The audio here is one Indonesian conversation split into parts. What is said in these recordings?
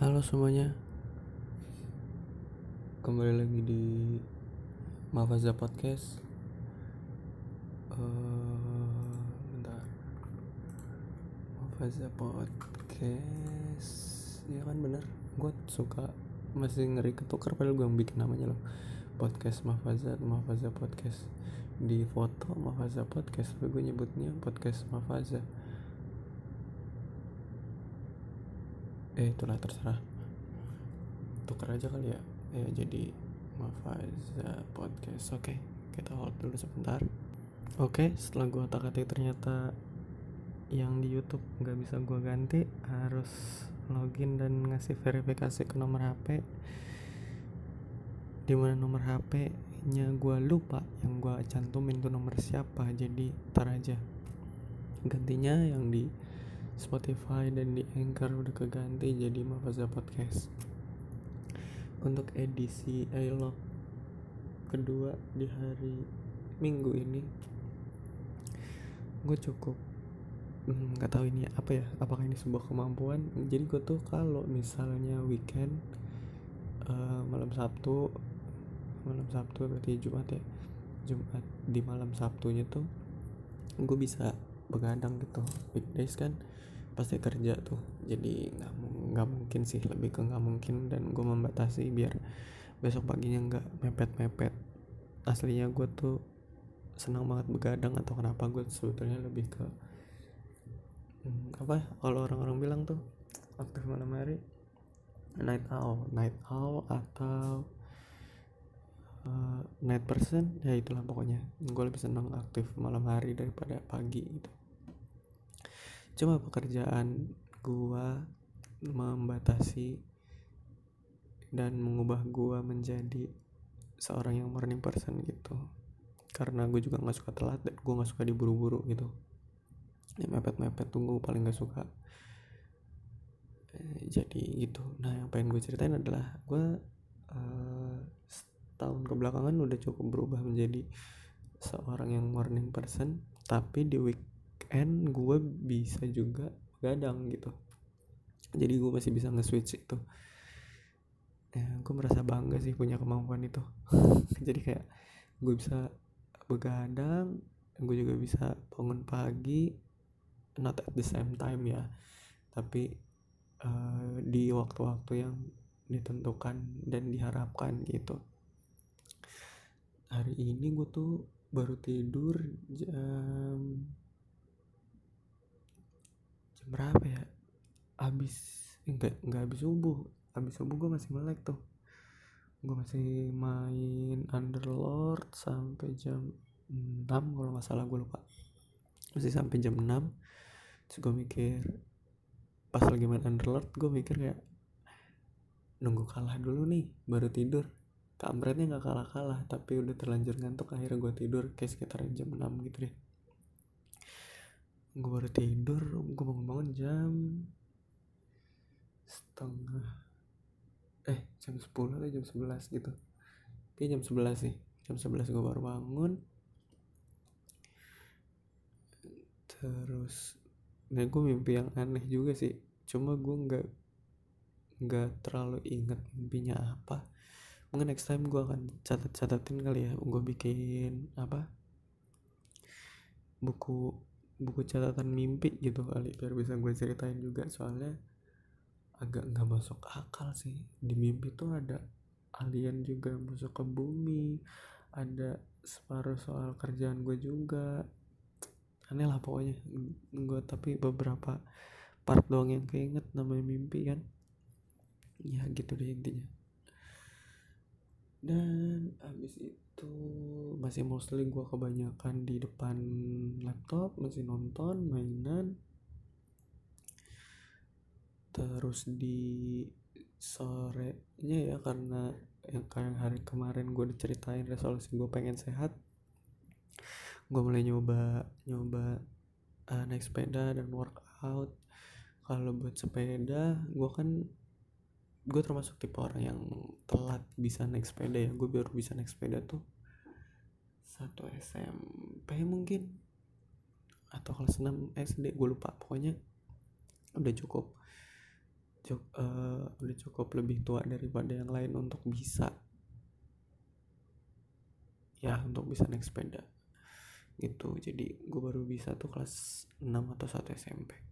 Halo semuanya. Kembali lagi di Mafaza Podcast. Uh, Bentar. Mafaza Podcast. Ya kan bener. Gue suka Masih ngeri ketukar padahal gue yang bikin namanya loh. Podcast Mafaza Mafaza Podcast. Di foto Mafaza Podcast Tapi gue nyebutnya Podcast Mafaza eh itulah terserah. Tuker aja kali ya. Ya jadi Mafaza podcast. Oke okay, kita hold dulu sebentar. Oke okay, setelah gua tak atik ternyata yang di YouTube nggak bisa gua ganti harus login dan ngasih verifikasi ke nomor HP di mana nomor HP nya gua lupa yang gua cantumin tuh nomor siapa jadi tar aja. Gantinya yang di Spotify dan di Anchor udah keganti jadi Mafaza Podcast. Untuk edisi Ailog kedua di hari Minggu ini gue cukup hmm, nggak hmm, tahu ini apa ya apakah ini sebuah kemampuan. Jadi gue tuh kalau misalnya weekend uh, malam Sabtu malam Sabtu berarti Jumat ya Jumat di malam Sabtunya tuh gue bisa begadang gitu weekdays kan pasti kerja tuh. Jadi nggak nggak mungkin sih lebih ke nggak mungkin dan gue membatasi biar besok paginya nggak mepet mepet aslinya gue tuh senang banget begadang atau kenapa gue sebetulnya lebih ke hmm, apa kalau orang-orang bilang tuh aktif malam hari night owl night owl atau uh, night person ya itulah pokoknya. Gue lebih senang aktif malam hari daripada pagi gitu cuma pekerjaan gua membatasi dan mengubah gua menjadi seorang yang morning person gitu. Karena gue juga nggak suka telat dan gue nggak suka diburu-buru gitu. Ya mepet-mepet tunggu paling nggak suka. Eh, jadi gitu. Nah yang pengen gue ceritain adalah gue uh, setahun kebelakangan udah cukup berubah menjadi seorang yang morning person tapi di week weekend gue bisa juga gadang gitu. Jadi gue masih bisa nge-switch itu. Ya gue merasa bangga sih punya kemampuan itu. Jadi kayak gue bisa begadang gue juga bisa bangun pagi not at the same time ya. Tapi uh, di waktu-waktu yang ditentukan dan diharapkan gitu. Hari ini gue tuh baru tidur jam berapa ya? Habis enggak enggak habis subuh. Habis subuh gue masih melek tuh. Gue masih main Underlord sampai jam 6 kalau nggak salah gue lupa. Masih sampai jam 6 terus gue mikir pas lagi main Underlord gue mikir kayak nunggu kalah dulu nih baru tidur. Kampretnya nggak kalah kalah tapi udah terlanjur ngantuk akhirnya gue tidur kayak sekitar jam 6 gitu deh gue baru tidur gue bangun-bangun jam setengah eh jam 10 atau jam 11 gitu. Kayak jam 11 sih jam 11 gue baru bangun. Terus nah gue mimpi yang aneh juga sih cuma gue nggak nggak terlalu inget mimpinya apa. Mungkin next time gue akan catat catatin kali ya gue bikin apa buku buku catatan mimpi gitu kali biar bisa gue ceritain juga. Soalnya agak nggak masuk akal sih. Di mimpi tuh ada alien juga masuk ke bumi ada separuh soal kerjaan gue juga. Aneh lah pokoknya. Gue tapi beberapa part doang yang keinget namanya mimpi kan. Ya gitu deh intinya. Dan abis itu masih mostly gue kebanyakan di depan laptop masih nonton mainan. Terus di sorenya ya karena yang kayak hari kemarin gue diceritain resolusi gue pengen sehat gue mulai nyoba nyoba uh, naik sepeda dan workout. Kalau buat sepeda gue kan gue termasuk tipe orang yang telat bisa naik sepeda ya. Gue baru bisa naik sepeda tuh satu SMP mungkin. Atau kelas 6 SD gue lupa. Pokoknya udah cukup cuk, uh, udah cukup lebih tua daripada yang lain untuk bisa ya untuk bisa naik sepeda. Gitu. Jadi gue baru bisa tuh kelas 6 atau 1 SMP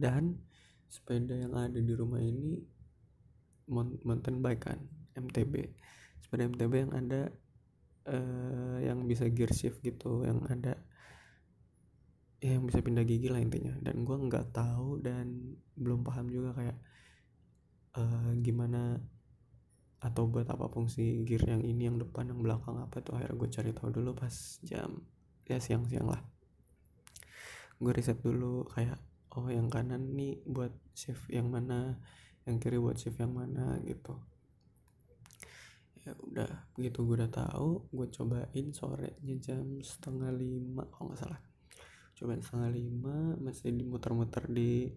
dan sepeda yang ada di rumah ini mountain bike kan MTB sepeda MTB yang ada uh, yang bisa gear shift gitu yang ada ya yang bisa pindah gigi lah intinya. Dan gue nggak tahu dan belum paham juga kayak uh, gimana atau buat apa fungsi gear yang ini yang depan yang belakang apa tuh akhirnya gue cari tahu dulu pas jam ya siang-siang lah. Gue riset dulu kayak oh yang kanan nih buat shift yang mana yang kiri buat shift yang mana gitu. Ya udah begitu gue udah tahu gue cobain sorenya jam setengah lima kalau nggak salah. Cobain setengah lima masih dimuter-muter di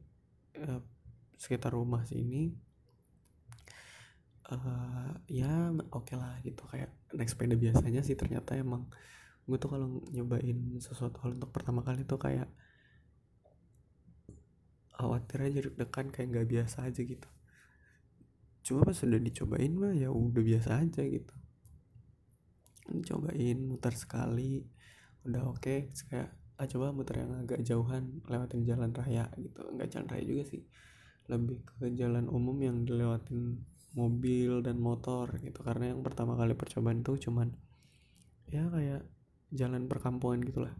uh, sekitar rumah sini. Uh, ya oke okay lah gitu. Kayak naik sepeda biasanya sih ternyata emang gue tuh kalau nyobain sesuatu hal untuk pertama kali tuh kayak khawatir aja deg-degan kayak nggak biasa aja gitu. Cuma pas sudah dicobain mah ya udah biasa aja gitu. Cobain muter sekali udah oke okay. kayak ah coba muter yang agak jauhan lewatin jalan raya gitu. Nggak jalan raya juga sih lebih ke jalan umum yang dilewatin mobil dan motor gitu. Karena yang pertama kali percobaan itu cuman ya kayak jalan perkampungan gitulah.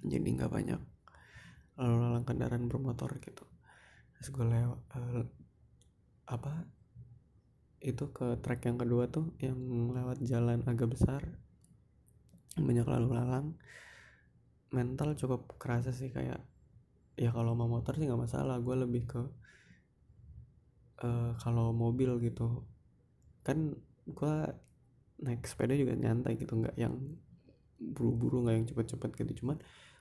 Jadi nggak banyak lalu lalang kendaraan bermotor gitu. Terus gue lewat uh, apa itu ke trek yang kedua tuh yang lewat jalan agak besar banyak lalu lalang mental cukup kerasa sih kayak ya kalau mau motor sih nggak masalah gue lebih ke uh, kalau mobil gitu. Kan gue naik sepeda juga nyantai gitu nggak yang buru-buru nggak yang cepet-cepet gitu. Cuman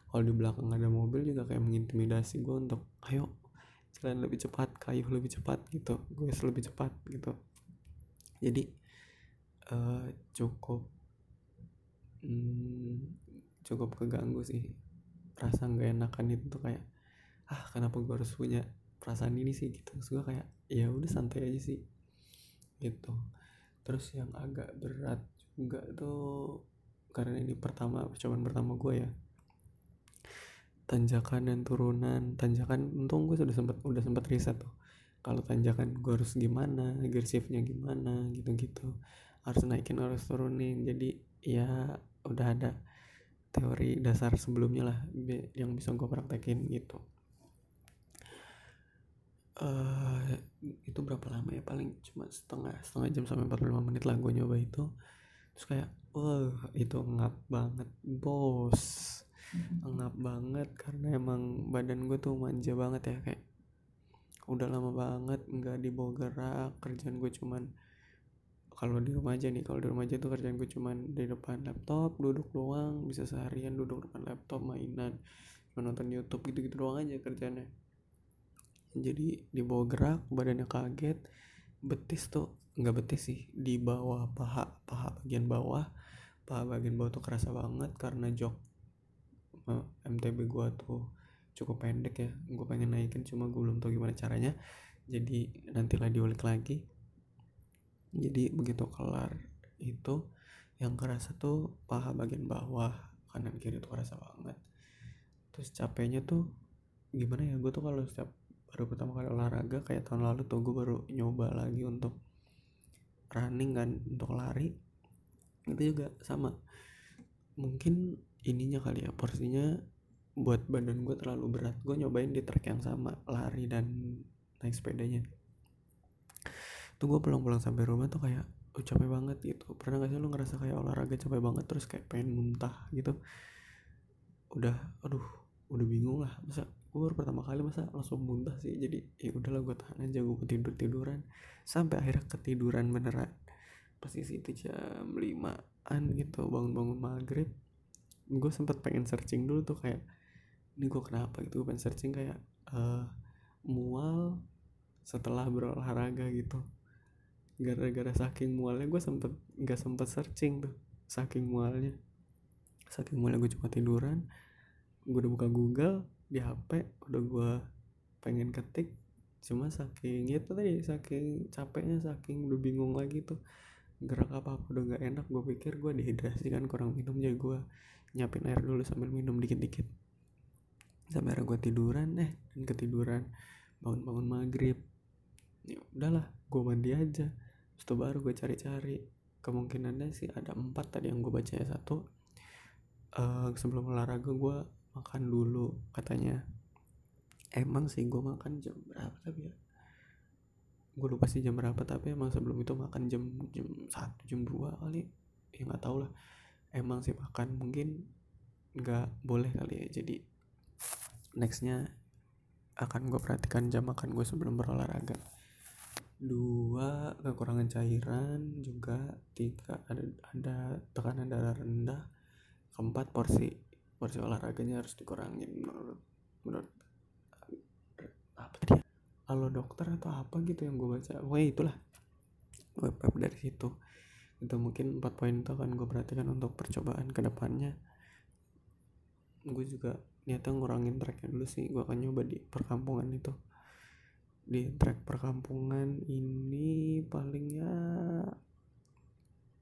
kalau di belakang ada mobil juga kayak mengintimidasi gue untuk ayo jalan lebih cepat kayu lebih cepat gitu. Gue lebih cepat gitu. Jadi uh, cukup hmm, cukup keganggu sih. Rasa nggak enakan itu tuh kayak ah kenapa gue harus punya perasaan ini sih? Gitu. Terus gue kayak ya udah santai aja sih gitu. Terus yang agak berat juga tuh karena ini pertama percobaan pertama gue ya tanjakan dan turunan. Tanjakan untung gue sudah sempat udah sempat riset tuh. Kalau tanjakan gue harus gimana gear shiftnya gimana gitu-gitu. Harus naikin harus turunin. Jadi ya udah ada teori dasar sebelumnya lah yang bisa gue praktekin gitu. Uh, itu berapa lama ya? Paling cuma setengah setengah jam sampai 45 menit lah gue nyoba itu. Terus kayak wah itu ngap banget bos ngap banget karena emang badan gue tuh manja banget ya kayak udah lama banget nggak dibawa gerak kerjaan gue cuman kalau di rumah aja nih kalau di rumah aja tuh kerjaan gue cuman di depan laptop duduk doang bisa seharian duduk depan laptop mainan nonton YouTube gitu-gitu doang aja kerjanya jadi dibawa gerak badannya kaget betis tuh nggak betis sih di bawah paha paha bagian bawah paha bagian bawah tuh kerasa banget karena jok MTB gua tuh cukup pendek ya. Gue pengen naikin cuma gue belum tahu gimana caranya. Jadi nantilah diulik lagi. Jadi begitu kelar itu yang kerasa tuh paha bagian bawah kanan kiri tuh kerasa banget. Terus capeknya tuh gimana ya gue tuh kalau setiap baru pertama kali olahraga kayak tahun lalu tuh gue baru nyoba lagi untuk running kan untuk lari. Itu juga sama. Mungkin ininya kali ya porsinya buat badan gue terlalu berat. Gue nyobain di trek yang sama lari dan naik sepedanya. Tuh gue pulang-pulang sampai rumah tuh kayak oh, capek banget gitu. Pernah gak sih lo ngerasa kayak olahraga capek banget terus kayak pengen muntah gitu? Udah aduh udah bingung lah. Masa gue baru pertama kali masa langsung muntah sih. Jadi ya udahlah gue tahan aja gue tidur tiduran sampai akhirnya ketiduran beneran. Posisi itu jam limaan gitu bangun-bangun maghrib gue sempat pengen searching dulu tuh kayak ini gue kenapa gitu? Gue pengen searching kayak uh, mual setelah berolahraga gitu. Gara-gara saking mualnya gue sempet nggak sempet searching tuh saking mualnya. Saking mualnya gue cuma tiduran gue udah buka Google di HP udah gue pengen ketik. Cuma saking itu tadi saking capeknya saking udah bingung lagi tuh gerak apa apa udah gak enak gue pikir gue dehidrasi kan kurang minum jadi gue nyiapin air dulu sambil minum dikit-dikit. Sampai akhirnya gue tiduran eh dan ketiduran. Bangun-bangun maghrib. Ya udahlah gue mandi aja. Terus baru gue cari-cari. Kemungkinannya sih ada empat tadi yang gue baca ya. Satu uh, sebelum olahraga gue makan dulu katanya. Emang sih gue makan jam berapa tapi ya? Gue lupa sih jam berapa tapi emang sebelum itu makan jam jam satu jam dua kali. Ya nggak tau lah emang sih makan mungkin nggak boleh kali ya. Jadi nextnya akan gue perhatikan jam makan gue sebelum berolahraga. Dua kekurangan cairan. Juga tiga ada ada tekanan darah rendah. Keempat porsi porsi olahraganya harus dikurangin menurut menurut apa tadi ya? halo dokter atau apa gitu yang gue baca. Wah itulah web dari situ itu mungkin empat poin itu akan gue perhatikan untuk percobaan ke depannya gue juga niatnya ngurangin tracknya dulu sih. Gue akan nyoba di perkampungan itu. Di track perkampungan ini palingnya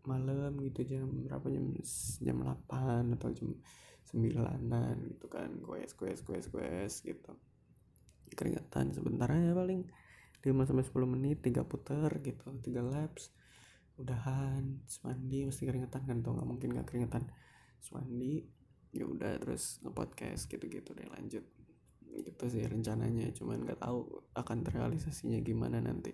malam gitu jam berapa? Jam jam 8 atau jam 9an gitu kan. Gue gue gue gue gitu. Keringetan sebentar aja paling 5 sampai 10 menit tiga puter gitu tiga laps udahan semandi mesti keringetan kan tuh nggak mungkin nggak keringetan. Semandi ya udah terus ngepodcast gitu-gitu deh lanjut. Gitu sih rencananya cuman nggak tahu akan terrealisasinya gimana nanti.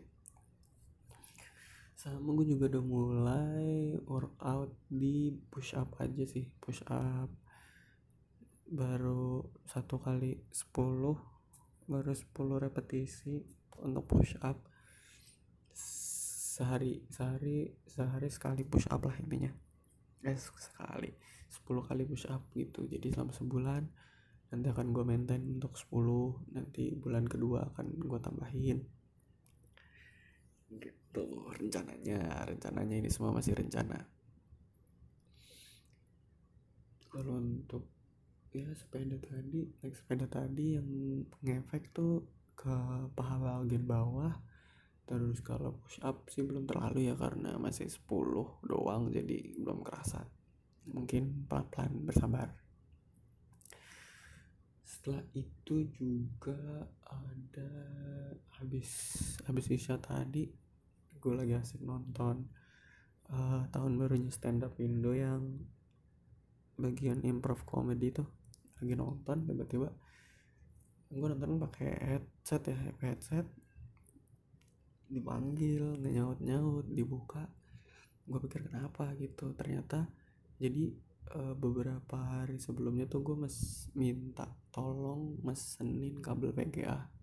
Sama gue juga udah mulai workout di push up aja sih push up baru satu kali 10 baru 10 repetisi untuk push up sehari sehari sehari sekali push up lah intinya. Eh sekali. 10 kali push up gitu. Jadi selama sebulan nanti akan gue maintain untuk 10 nanti bulan kedua akan gue tambahin. Gitu rencananya. Rencananya ini semua masih rencana. Kalau untuk ya sepeda tadi naik sepeda tadi yang ngefek tuh ke paha bagian bawah terus kalau push up sih belum terlalu ya karena masih 10 doang jadi belum kerasa. Mungkin pelan-pelan bersabar. Setelah itu juga ada habis habis isya tadi gue lagi asik nonton uh, tahun barunya stand up Indo yang bagian improv comedy tuh. Lagi nonton tiba-tiba gue nonton pakai headset ya headset dipanggil nyaut nyaut dibuka. Gue pikir kenapa? Gitu. Ternyata jadi e, beberapa hari sebelumnya tuh gue mes minta tolong mesenin kabel VGA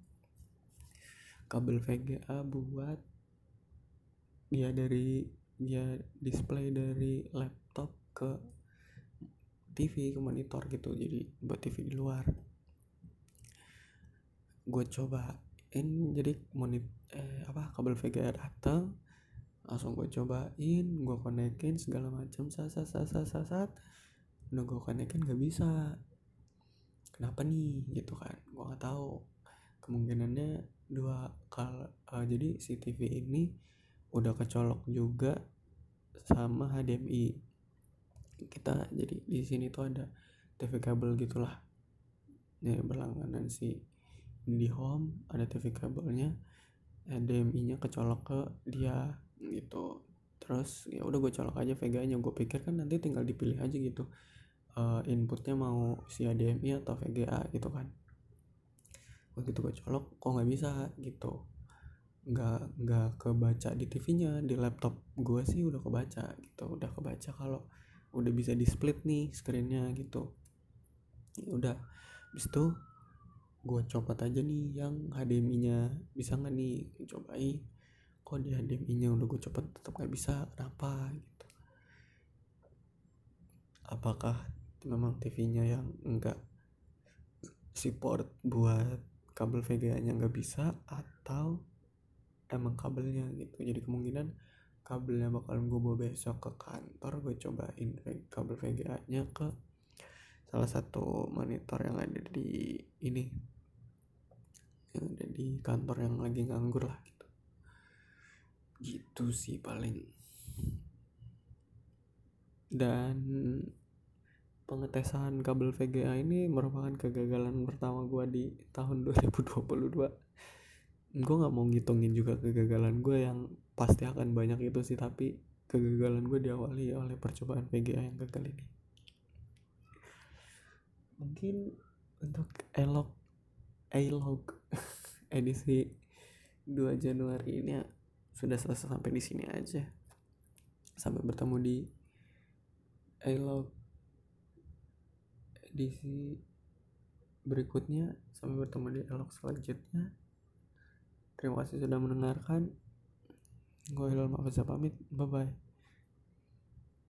kabel VGA buat dia dari dia display dari laptop ke TV ke monitor gitu. Jadi buat TV di luar. Gue cobain jadi monit eh apa kabel VGA datang langsung gue cobain gue konekin segala macam sat sat sat, sat. udah gue konekin gak bisa. Kenapa nih? Gitu kan gue nggak tahu. Kemungkinannya dua kal uh, jadi si TV ini udah kecolok juga sama HDMI kita jadi di sini tuh ada TV kabel gitulah. Ya berlangganan si di home ada TV kabelnya HDMI nya kecolok ke dia gitu. Terus ya udah gue colok aja VGA nya gue pikir kan nanti tinggal dipilih aja gitu. Uh, inputnya mau si HDMI atau VGA gitu kan. Begitu gue colok kok nggak bisa gitu. Nggak nggak kebaca di TV-nya di laptop gue sih udah kebaca gitu. Udah kebaca kalau udah bisa di split nih screennya gitu. Ya udah habis itu gue copot aja nih yang HDMI nya bisa nggak nih cobain kok di HDMI nya udah gue copot tetap nggak bisa. Kenapa? Gitu. Apakah memang TV nya yang enggak support buat kabel VGA nya nggak bisa? Atau emang kabelnya gitu? Jadi kemungkinan kabelnya bakalan gue bawa besok ke kantor gue cobain kabel VGA nya ke salah satu monitor yang ada di ini yang ada di kantor yang lagi nganggur lah gitu. Gitu sih paling. Dan pengetesan kabel VGA ini merupakan kegagalan pertama gue di tahun 2022 gue nggak mau ngitungin juga kegagalan gue yang pasti akan banyak itu sih tapi kegagalan gue diawali oleh percobaan VGA yang gagal ini. Mungkin untuk elok elog edisi 2 Januari ini sudah selesai sampai di sini aja. Sampai bertemu di elog edisi berikutnya sampai bertemu di elok selanjutnya. Terima kasih sudah mendengarkan. Gue Hilal Maafisa pamit. Bye bye